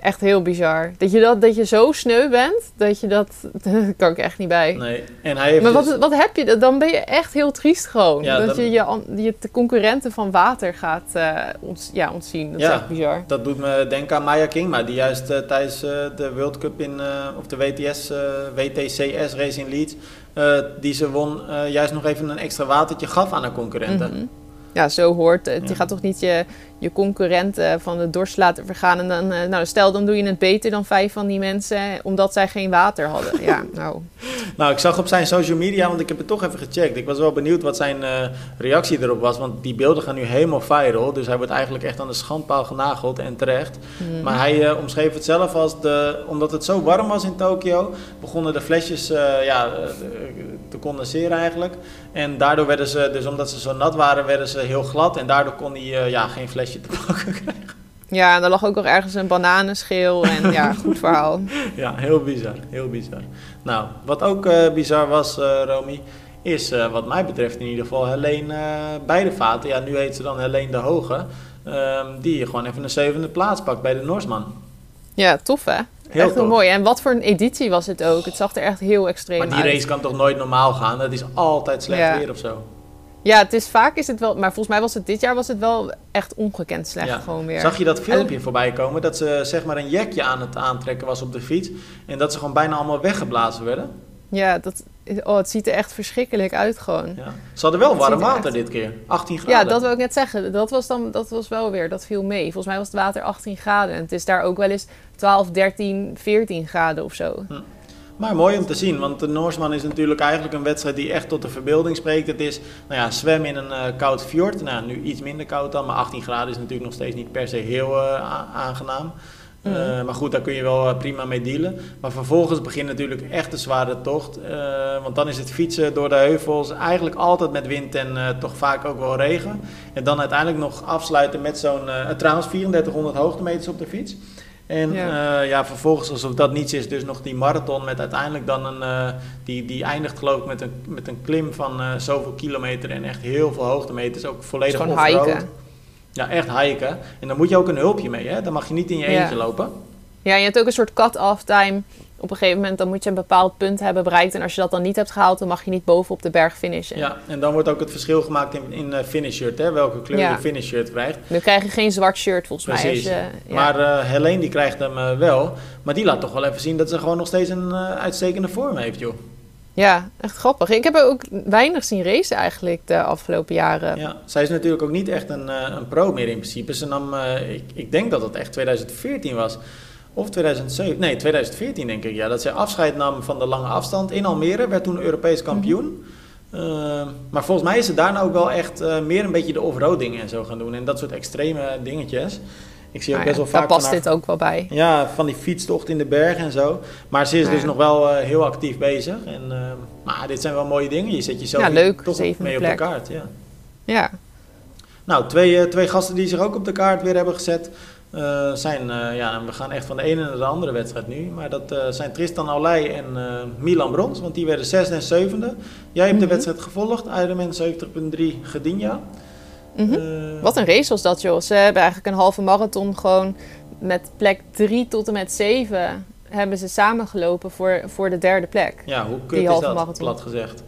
Echt heel bizar. Dat je, dat, dat je zo sneu bent, dat je dat... [LAUGHS] Daar kan ik echt niet bij. Nee. En hij heeft Maar dus- wat, wat heb je? Dan ben je echt heel triest gewoon. Ja, dat je, je je de concurrenten van water gaat ont, ja, ontzien. Dat Ja. is echt bizar. Dat doet me denken aan Maya King, maar die juist eh, tijdens eh, de World Cup in, of de WTS, WTCS race in Leeds, eh, die ze won, eh, juist nog even een extra watertje gaf aan haar concurrenten. Mhm. Ja, zo hoort het. Ja. Je gaat toch niet je, je concurrenten van de dorst laten vergaan. En dan, eh, nou, stel, dan doe je het beter dan vijf van die mensen, omdat zij geen water hadden. Ja, [LAUGHS] nou. Nou, ik zag op zijn social media, want ik heb het toch even gecheckt. Ik was wel benieuwd wat zijn eh, reactie erop was, want die beelden gaan nu helemaal viral. Dus hij wordt eigenlijk echt aan de schandpaal genageld en terecht. mm. Maar hij eh, omschreef het zelf als de, omdat het zo warm was in Tokio, begonnen de flesjes eh, ja, eh, te condenseren eigenlijk. En daardoor werden ze, dus omdat ze zo nat waren, werden ze heel glad. En daardoor kon hij eh, ja, geen flesje te pakken [LAUGHS] krijgen. Ja, en er lag ook nog ergens een bananenschil. En ja, [LAUGHS] goed verhaal. Ja, heel bizar, heel bizar. Nou, wat ook eh, bizar was, eh Romy, is wat mij betreft in ieder geval Helene eh Beidevaten. Ja, nu heet ze dan Helene de Hoge. ehm, die gewoon even een zevende plaats pakt bij de Norsman. Ja, tof hè? Heel echt heel tof. mooi. En wat voor een editie was het ook? Het zag er echt heel extreem Maar die uit. race kan toch nooit normaal gaan? Dat is altijd slecht Ja. weer of zo. Ja, het is vaak is het wel, maar volgens mij was het dit jaar was het wel echt ongekend slecht Ja. gewoon weer. Zag je dat filmpje voorbij komen? Dat ze zeg maar een jekje aan het aantrekken was op de fiets. En dat ze gewoon bijna allemaal weggeblazen werden. Ja, dat, oh, het ziet er echt verschrikkelijk uit gewoon. Ja. Ze hadden wel warm er water echt- dit keer. 18 graden. Ja, dat wil ik net zeggen. Dat was, dan, dat was wel weer, dat viel mee. Volgens mij was het water 18 graden. En het is daar ook wel eens 12, 13, 14 graden of zo. Maar mooi om te zien, want de Noorsman is natuurlijk eigenlijk een wedstrijd die echt tot de verbeelding spreekt. Het is nou ja, zwemmen in een eh, koud fjord. Nou, nu iets minder koud dan, maar 18 graden is natuurlijk nog steeds niet per se heel eh, aangenaam. Eh, Mhm. maar goed, daar kun je wel eh, prima mee dealen. Maar vervolgens begint natuurlijk echt de zware tocht. eh, want dan is het fietsen door de heuvels eigenlijk altijd met wind en toch vaak ook wel regen. En dan uiteindelijk nog afsluiten met zo'n, trouwens 3400 hoogtemeters op de fiets. En Ja. ja. vervolgens alsof dat niets is, dus nog die marathon met uiteindelijk dan een, die, die eindigt geloof ik met een, met een klim van zoveel kilometer en echt heel veel hoogtemeters, ook volledig gewoon off-road. hiken. Ja, echt hiken. En dan moet je ook een hulpje mee, hè? Dan mag je niet in je Ja. eentje lopen. Ja, je hebt ook een soort cut-off time. Op een gegeven moment dan moet je een bepaald punt hebben bereikt. En als je dat dan niet hebt gehaald, dan mag je niet boven op de berg finishen. Ja, en dan wordt ook het verschil gemaakt in, in eh, finish shirt, hè? Welke kleur Ja. je finish shirt krijgt. Nu krijg je geen zwart shirt volgens mij. Precies. Ja. Maar eh Helene die krijgt hem eh, wel. Maar die laat toch wel even zien dat ze gewoon nog steeds een uitstekende vorm heeft, joh. Ja, echt grappig. Ik heb ook weinig zien racen eigenlijk de afgelopen jaren. Ja, zij is natuurlijk ook niet echt een, eh, een pro meer in principe. Ze nam, eh, ik, ik denk dat het echt 2014 was. Of 2007, nee 2014 denk ik. Ja, dat zij afscheid nam van de lange afstand in Almere. Werd toen Europees kampioen. Eh, maar volgens mij is ze daarna ook wel echt meer een beetje de off-road dingen en zo gaan doen. En dat soort extreme dingetjes. Ik zie ook Nou best ja, wel daar vaak past van haar- dit ook wel bij. Ja, van die fietstocht in de bergen en zo. Maar ze is Ja. dus nog wel eh, heel actief bezig. En, eh, maar dit zijn wel mooie dingen. Je zet jezelf Ja, leuk. toch mee op de kaart. Ja. Ja, Nou, twee, eh, twee gasten die zich ook op de kaart weer hebben gezet. zijn, ja, we gaan echt van de ene naar de andere wedstrijd nu. Maar dat zijn Tristan Aulij en Milan Brons, want die werden zesde en zevende. Jij hebt de Mhm. wedstrijd gevolgd, Ironman 70.3 Gedinja. Mhm. Eh, Wat een race was dat, joh. Ze hebben eigenlijk een halve marathon gewoon met plek 3 tot en met 7 hebben ze samengelopen voor, voor de derde plek. Ja, hoe kut Die is dat, marathon. plat gezegd?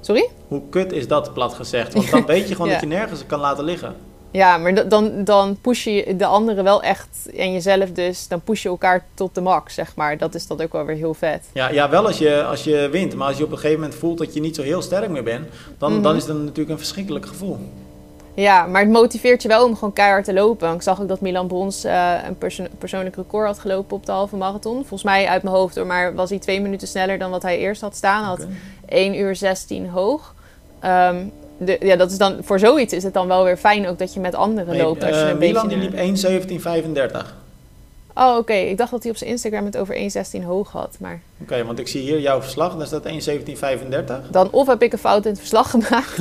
Sorry? Hoe kut is dat, plat gezegd? Want dan [LAUGHS] weet je gewoon Ja. dat je nergens kan laten liggen. Ja, maar dan, dan push je de anderen wel echt en jezelf dus, dan push je elkaar tot de max, zeg maar. Dat is dat ook wel weer heel vet. Ja, ja wel als je, als je wint, maar als je op een gegeven moment voelt dat je niet zo heel sterk meer bent, dan, Mhm. dan is dat natuurlijk een verschrikkelijk gevoel. Ja, maar het motiveert je wel om gewoon keihard te lopen. Ik zag ook dat Milan Brons eh, een perso- persoonlijk record had gelopen op de halve marathon. Volgens mij uit mijn hoofd hoor, maar was hij twee minuten sneller dan wat hij eerst had staan. Had Oké. 1 uur 16 hoog. Ehm, de, ja, dat is dan, voor zoiets is het dan wel weer fijn ook dat je met anderen loopt. Als je eh, een Milan beetje... die liep 1.17.35. Oh, oké. Ik dacht dat hij op zijn Instagram het over 1,16 hoog had. Maar Oké, want ik zie hier jouw verslag, en daar staat 1.17.35. dan of heb ik een fout in het verslag [LAUGHS] gemaakt...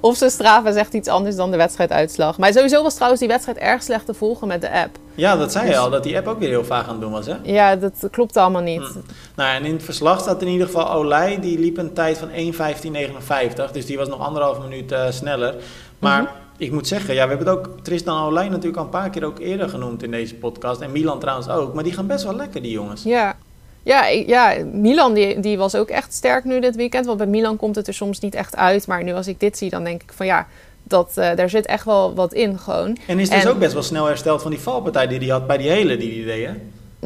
of zijn Strava zegt iets anders dan de wedstrijduitslag. Maar sowieso was trouwens die wedstrijd erg slecht te volgen met de app. Ja, dat zei je Dus- al, dat die app ook weer heel vaag aan het doen was, hè? Ja, dat klopt allemaal niet. Hm. Nou, en in het verslag staat in ieder geval Olij, die liep een tijd van 1.15.59. Dus die was nog anderhalf minuut eh, sneller. Maar Mhm. Ik moet zeggen, ja, we hebben het ook Tristan Olij natuurlijk al een paar keer ook eerder genoemd in deze podcast. En Milan trouwens ook. Maar die gaan best wel lekker, die jongens. Ja, ja, ja Milan die, die was ook echt sterk nu dit weekend. Want bij Milan komt het er soms niet echt uit. Maar nu als ik dit zie, dan denk ik van ja, dat, eh, daar zit echt wel wat in gewoon. En is dus En- ook best wel snel hersteld van die valpartij die hij had bij die hele die hij deed, hè?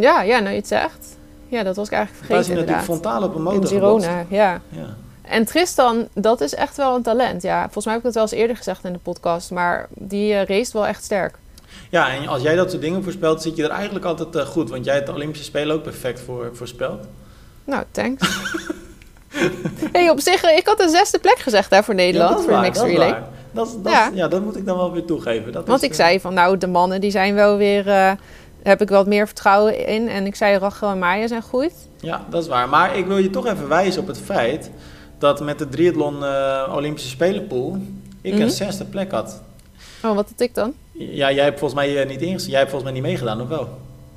Ja, ja, nou je het zegt. Ja, dat was ik eigenlijk Waar is vergeten hij natuurlijk frontaal op een In motor gebotst. Girona, ja. Ja. En Tristan, dat is echt wel een talent. Ja, volgens mij heb ik dat wel eens eerder gezegd in de podcast. Maar die eh race wel echt sterk. ja, en als jij dat soort dingen voorspelt, zit je er eigenlijk altijd eh, goed. Want jij hebt de Olympische Spelen ook perfect voor voorspeld. Nou, thanks. [LAUGHS] hey, op zich, eh, ik had een zesde plek gezegd daar voor Nederland. Ja, voor de Mixed Relay. waar. Dat, dat, Ja. dat moet ik dan wel weer toegeven. Dat Want is, ik zei van, nou, de mannen die zijn wel weer... daar heb ik wat meer vertrouwen in. En ik zei, Rachel en Maya zijn goed. Ja, dat is waar. Maar ik wil je toch even wijzen op het feit dat met de triathlon eh, Olympische Spelenpool ik Mhm. een zesde plek had. Oh, wat had ik dan? Ja, jij hebt volgens mij eh, niet ingezet. Jij hebt volgens mij niet meegedaan, of wel?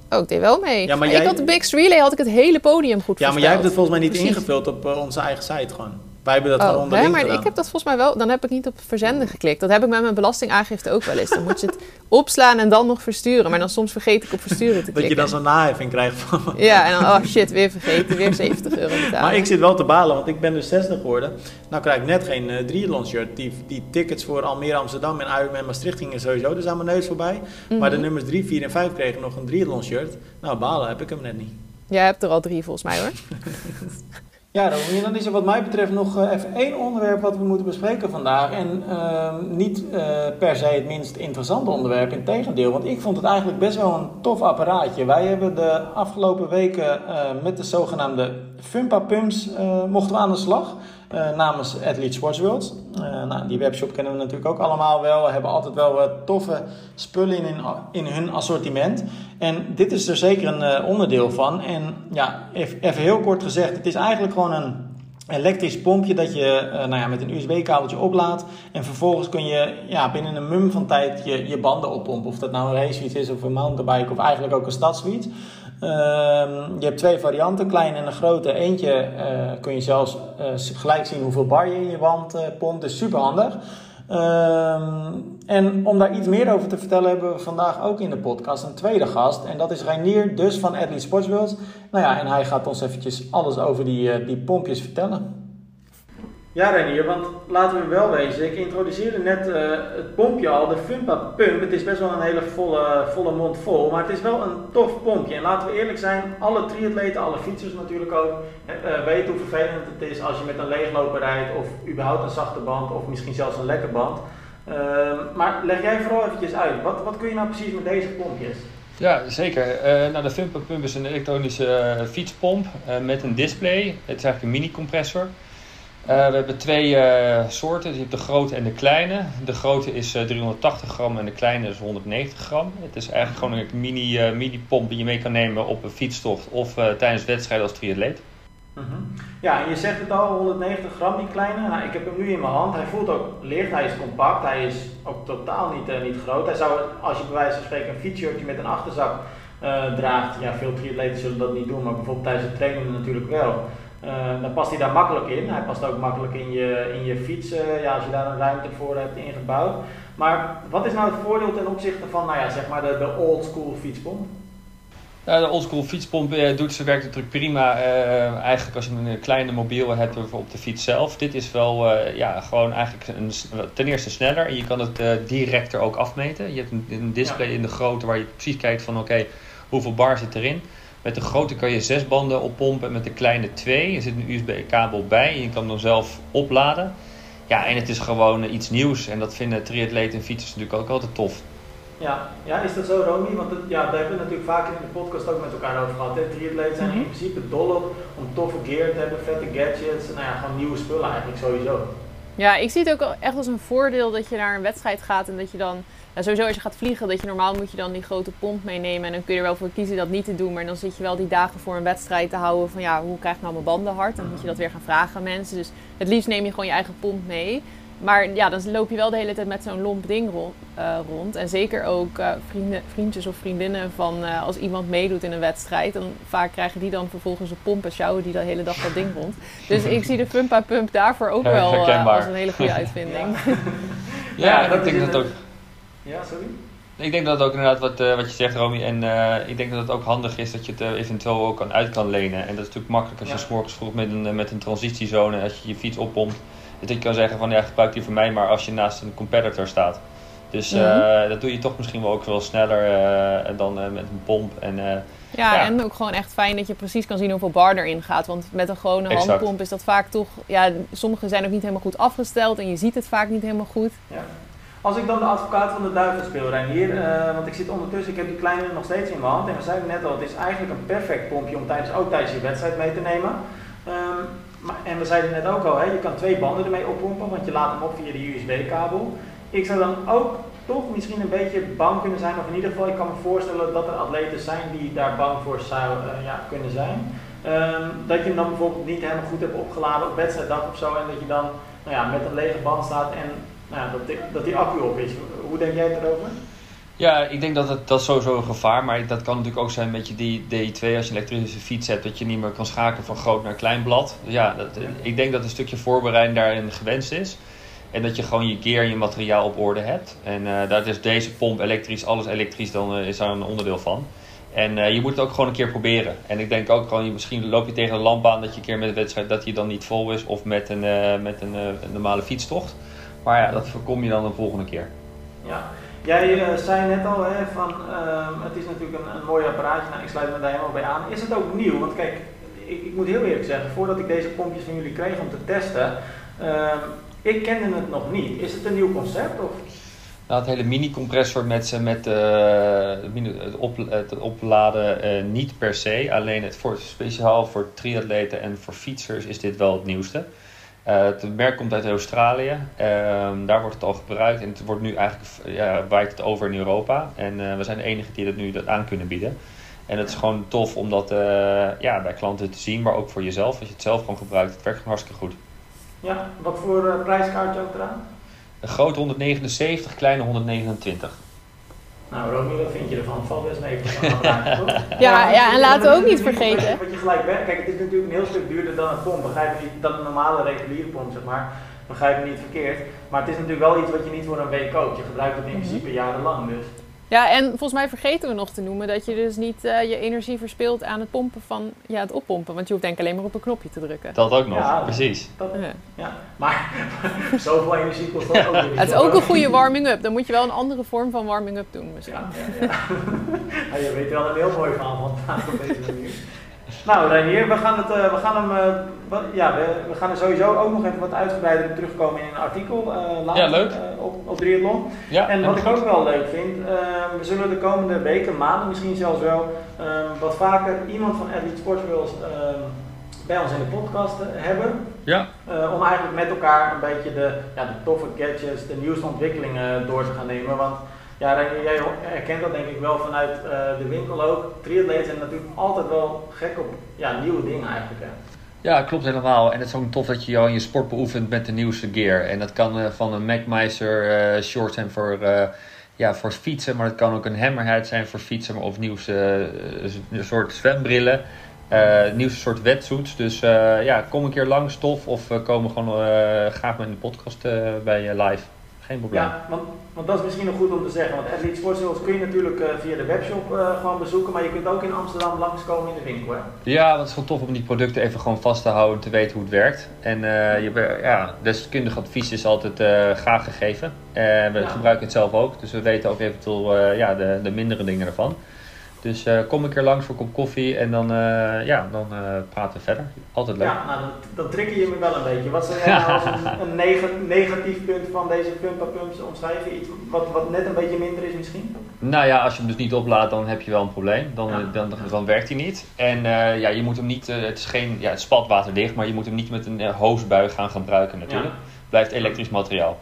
Oh, ik deed wel mee. Ja, maar ik jij- had de Mixed Relay, had ik het hele podium goed Ja, maar jij hebt het volgens mij niet Precies. ingevuld op eh, onze eigen site gewoon. Wij hebben dat Oh, gewoon hè, onderling maar gedaan. ik heb dat volgens mij wel. Dan heb ik niet op verzenden geklikt. Dat heb ik met mijn belastingaangifte ook wel eens. Dan moet je het [LAUGHS] opslaan en dan nog versturen. Maar dan soms vergeet ik op versturen te klikken. [LAUGHS] Dat je dan zo'n naheffing krijgt van... [LAUGHS] Ja, en dan, oh shit, weer vergeten. Weer 70 euro betalen. Maar ik zit wel te balen, want ik ben dus 60 geworden. Nou krijg ik net geen uh, triathlon shirt. Die, die tickets voor Almere, Amsterdam en Ironman en Maastricht gingen sowieso dus aan mijn neus voorbij. Mhm. Maar de nummers 3, 4 en 5 kregen nog een triathlon shirt. Nou, balen heb ik hem net niet. Jij hebt er al drie volgens mij hoor. Ja, dan is er wat mij betreft nog uh, even één onderwerp wat we moeten bespreken vandaag. En uh, niet uh, per se het minst interessante onderwerp, in tegendeel. Want ik vond het eigenlijk best wel een tof apparaatje. Wij hebben de afgelopen weken met de zogenaamde Fumpa Pumps mochten we aan de slag. Namens Athlete Sports World. nou, die webshop kennen we natuurlijk ook allemaal wel. We hebben altijd wel wat toffe spullen in, in hun assortiment. En dit is er zeker een onderdeel van. En ja, even heel kort gezegd, het is eigenlijk gewoon een elektrisch pompje dat je nou ja, met een USB-kabeltje oplaadt. En vervolgens kun je ja, binnen een mum van tijd je, je banden oppompen. Of dat nou een racefiets is of een mountainbike of eigenlijk ook een stadsfiets. Uh, je hebt twee varianten, klein en een grote. Eentje uh, kun je zelfs gelijk zien hoeveel bar je in je wand pompt. Dus super handig. en om daar iets meer over te vertellen hebben we vandaag ook in de podcast een tweede gast. En dat is Reinier, dus van Athlete Sports World. Nou ja, en hij gaat ons eventjes alles over die, die pompjes vertellen. Ja, Renier, want laten we wel wezen. Ik introduceerde net uh, het pompje al, de Fumpa Pump. Het is best wel een hele volle, volle mond vol, maar het is wel een tof pompje. En laten we eerlijk zijn, alle triatleten, alle fietsers natuurlijk ook, uh, weten hoe vervelend het is als je met een leegloper rijdt of überhaupt een zachte band of misschien zelfs een lekke band. Uh, maar leg jij vooral eventjes uit, wat, wat kun je nou precies met deze pompjes? Ja, zeker. Uh, nou, de Fumpa Pump is een elektronische fietspomp met een display. Het is eigenlijk een mini-compressor. Uh, we hebben twee uh, soorten. Je hebt de grote en de kleine. De grote is uh, 380 gram en de kleine is 190 gram. Het is eigenlijk gewoon een mini, mini pomp die je mee kan nemen op een fietstocht of tijdens wedstrijden als triatleet. -hmm. Ja, en je zegt het al, 190 gram die kleine. Nou, ik heb hem nu in mijn hand. Hij voelt ook licht, hij is compact, hij is ook totaal niet, niet groot. Hij zou, als je bij wijze van spreken een fietsshirtje met een achterzak draagt, ja, veel triatleten zullen dat niet doen, maar bijvoorbeeld tijdens het trainen natuurlijk wel. Uh, dan past hij daar makkelijk in. Hij past ook makkelijk in je, in je fiets, uh, ja, als je daar een ruimte voor hebt ingebouwd. Maar wat is nou het voordeel ten opzichte van nou ja, zeg maar de, de old school fietspomp? Ja, de oldschool fietspomp uh, doet zijn werk natuurlijk prima. eigenlijk als je een kleine mobiel hebt op de fiets zelf. Dit is wel ja, gewoon eigenlijk een, ten eerste sneller. En je kan het direct er ook afmeten. Je hebt een, een display ja. in de grootte waar je precies kijkt van oké, okay, hoeveel bar zit erin. Met de grote kan je zes banden oppompen en met de kleine twee. Er zit een USB-kabel bij en je kan hem zelf opladen. Ja, en het is gewoon iets nieuws. En dat vinden triatleten en fietsers natuurlijk ook altijd tof. Ja, ja is dat zo, Romy? Want het, ja, daar hebben we natuurlijk vaker in de podcast ook met elkaar over gehad. Hè? Triatleten zijn in principe dol op om toffe gear te hebben, vette gadgets. Nou ja, gewoon nieuwe spullen eigenlijk sowieso. Ja, ik zie het ook echt als een voordeel dat je naar een wedstrijd gaat en dat je dan sowieso als je gaat vliegen, dat je normaal moet je dan die grote pomp meenemen. En dan kun je er wel voor kiezen dat niet te doen. Maar dan zit je wel die dagen voor een wedstrijd te houden van ja, hoe krijg ik nou mijn banden hard? Dan moet je dat weer gaan vragen aan mensen. Dus het liefst neem je gewoon je eigen pomp mee. Maar ja, dan loop je wel de hele tijd met zo'n lomp ding rond, uh, rond. En zeker ook uh, vrienden, vriendjes of vriendinnen van uh, als iemand meedoet in een wedstrijd. Dan vaak krijgen die dan vervolgens een pomp en sjouwen die de hele dag dat ding rond. Dus ik zie de Fumpa Pump daarvoor ook wel als een hele goede [LAUGHS] uitvinding. ja, [LAUGHS] ja, ja ik denk dat ook. Ja, sorry? Ik denk dat het ook inderdaad wat, uh, wat je zegt, Romy. En uh, ik denk dat het ook handig is dat je het uh, eventueel ook kan uit kan lenen. En dat is natuurlijk makkelijk als je ja. s morgens vroeg met een, met een transitiezone, als je je fiets oppompt. Dat je kan zeggen van ja, gebruik die voor mij maar als je naast een competitor staat. Dus mm -hmm. dat doe je toch misschien wel ook wel sneller dan met een pomp. En, ja, ja, en ook gewoon echt fijn dat je precies kan zien hoeveel bar erin gaat. Want met een gewone exact. handpomp is dat vaak toch... Ja, sommige zijn ook niet helemaal goed afgesteld en je ziet het vaak niet helemaal goed. Ja. Als ik dan de advocaat van de duivel speel, Reinier, uh, want ik zit ondertussen, ik heb die kleine nog steeds in mijn hand. En we zeiden net al, het is eigenlijk een perfect pompje om tijdens, ook tijdens je wedstrijd mee te nemen. Um, en we zeiden net ook al, hè, je kan twee banden ermee oppompen, want je laat hem op via de USB-kabel. Ik zou dan ook toch misschien een beetje bang kunnen zijn, of in ieder geval, ik kan me voorstellen dat er atleten zijn die daar bang voor zou uh, ja, kunnen zijn. Um, dat je hem dan bijvoorbeeld niet helemaal goed hebt opgeladen op wedstrijddag of zo, en dat je dan nou ja, met een lege band staat en nou ja, dat, die, dat die accu op is. Hoe denk jij erover? Ja, ik denk dat het, dat is sowieso een gevaar. Maar dat kan natuurlijk ook zijn met je die DI2 als je een elektrische fiets hebt. Dat je niet meer kan schakelen van groot naar klein blad. Dus ja, dat, ik denk dat een stukje voorbereiding daarin gewenst is. En dat je gewoon je gear en je materiaal op orde hebt. En uh, daar is deze pomp elektrisch, alles elektrisch, dan uh, is daar een onderdeel van. En uh, je moet het ook gewoon een keer proberen. En ik denk ook gewoon, misschien loop je tegen een lamp aan dat je een keer met een wedstrijd dat die dan niet vol is. Of met een, met een, een normale fietstocht. Maar ja, dat voorkom je dan een volgende keer. Ja. Jij zei net al hè, van ehm, het is natuurlijk een, mooi apparaatje. Nou, ik sluit me daar helemaal bij aan. Is het ook nieuw? Want kijk, ik, ik moet heel eerlijk zeggen, voordat ik deze pompjes van jullie kreeg om te testen, ehm, ik kende het nog niet. Is het een nieuw concept? Of? Nou, het hele mini-compressor met, met uh, het, het, opladen uh, niet per se. Alleen het voor, speciaal voor triatleten en voor fietsers is dit wel het nieuwste. Uh, het merk komt uit Australië. Ehm, daar wordt het al gebruikt. En het wordt nu eigenlijk ja, waait het over in Europa. En we zijn de enige die dat nu dat aan kunnen bieden. En het is gewoon tof om dat ja, bij klanten te zien, maar ook voor jezelf. Als je het zelf gewoon gebruikt, het werkt gewoon hartstikke goed. Ja, wat voor prijskaartje ook eraan? Een grote 179, kleine 129. Nou, Romy, wat vind je ervan? Valt best mee voor zo'n apparaatje, toch? Ja, ja, en laten we ook niet vergeten. Wat je gelijk werkt, kijk, het is natuurlijk een heel stuk duurder dan een pomp, begrijp je niet, dan een normale reguliere pomp, zeg maar. Begrijp me niet verkeerd. Maar het is natuurlijk wel iets wat je niet voor een week koopt. Je gebruikt het in principe jarenlang, dus. Ja, en volgens mij vergeten we nog te noemen dat je dus niet uh, je energie verspilt aan het pompen van ja, het oppompen. Want je hoeft denk ik alleen maar op een knopje te drukken. Dat ook nog, ja, precies. Dat, ja. ja. Maar [LAUGHS] zoveel energie kost dat ook niet. Het is ook een goede warming-up. Dan moet je wel een andere vorm van warming-up doen misschien. Ja, ja, [LAUGHS] je weet wel een heel mooi verhaal van op deze manier. Nou, Reinier, we gaan, het, uh, we, gaan hem, uh, wat, ja, we, we, gaan er sowieso ook nog even wat uitgebreider op terugkomen in een artikel uh, later, ja, leuk. op, op Triathlon. Ja, en wat ik ook wel leuk vind, we zullen de komende weken, maanden misschien zelfs wel, wat vaker iemand van Athlete Sports bij ons in de podcast hebben. Ja. om eigenlijk met elkaar een beetje de, ja, de toffe gadgets, de nieuwste ontwikkelingen door te gaan nemen. Want ja, jij herkent dat denk ik wel vanuit uh, de winkel ook. Triatleten zijn natuurlijk altijd wel gek op ja, nieuwe dingen eigenlijk. Hè. Ja, klopt helemaal. En het is ook tof dat je jou in je sport beoefent met de nieuwste gear. En dat kan uh, van een MacMeister uh, short zijn voor, ja, voor fietsen, maar het kan ook een hammerhead zijn voor fietsen, of nieuwste soort zwembrillen. nieuwste soort wetsuits. Dus ja, kom een keer langs, tof. Of komen gewoon graag met de podcast bij je live. Geen probleem. Ja, want, want dat is misschien nog goed om te zeggen. Want Athlete Sports kun je natuurlijk uh, via de webshop uh, gewoon bezoeken. Maar je kunt ook in Amsterdam langskomen in de winkel. Hè? Ja, het is gewoon tof om die producten even gewoon vast te houden. Te weten hoe het werkt. En uh, je, ja, deskundig advies is altijd graag gegeven. we ja. gebruiken het zelf ook. Dus we weten ook eventueel ja, de, de mindere dingen ervan. Dus uh, kom een keer langs voor een kop koffie en dan, uh, ja, dan uh, praten we verder. Altijd leuk. Ja, nou, trigger je me wel een beetje. Wat zou jij [LAUGHS] nou als een, een neg negatief punt van deze pumpa pumps omschrijven? Iets wat, wat net een beetje minder is misschien? Nou ja, als je hem dus niet oplaadt, dan heb je wel een probleem. Dan, ja. dan, dan, dan, werkt hij niet. En ja, je moet hem niet, het is geen, ja, het spat waterdicht, maar je moet hem niet met een hoosbui gaan gebruiken natuurlijk. Ja. Blijft elektrisch materiaal.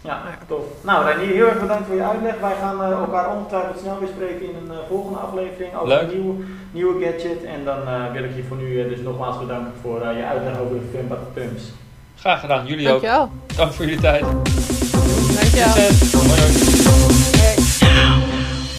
Ja, tof. Nou Reinier, heel erg bedankt voor je uitleg. Wij gaan uh, elkaar ongetwijfeld snel weer spreken in een uh, volgende aflevering over Leuk. een nieuwe, nieuwe gadget. En dan uh, wil ik je voor nu dus nogmaals bedanken voor je uitleg over de Pump Pumps. Graag gedaan, jullie Dankjewel. ook. Dank voor jullie tijd. Dankjewel. Succes. Hoi, hoi.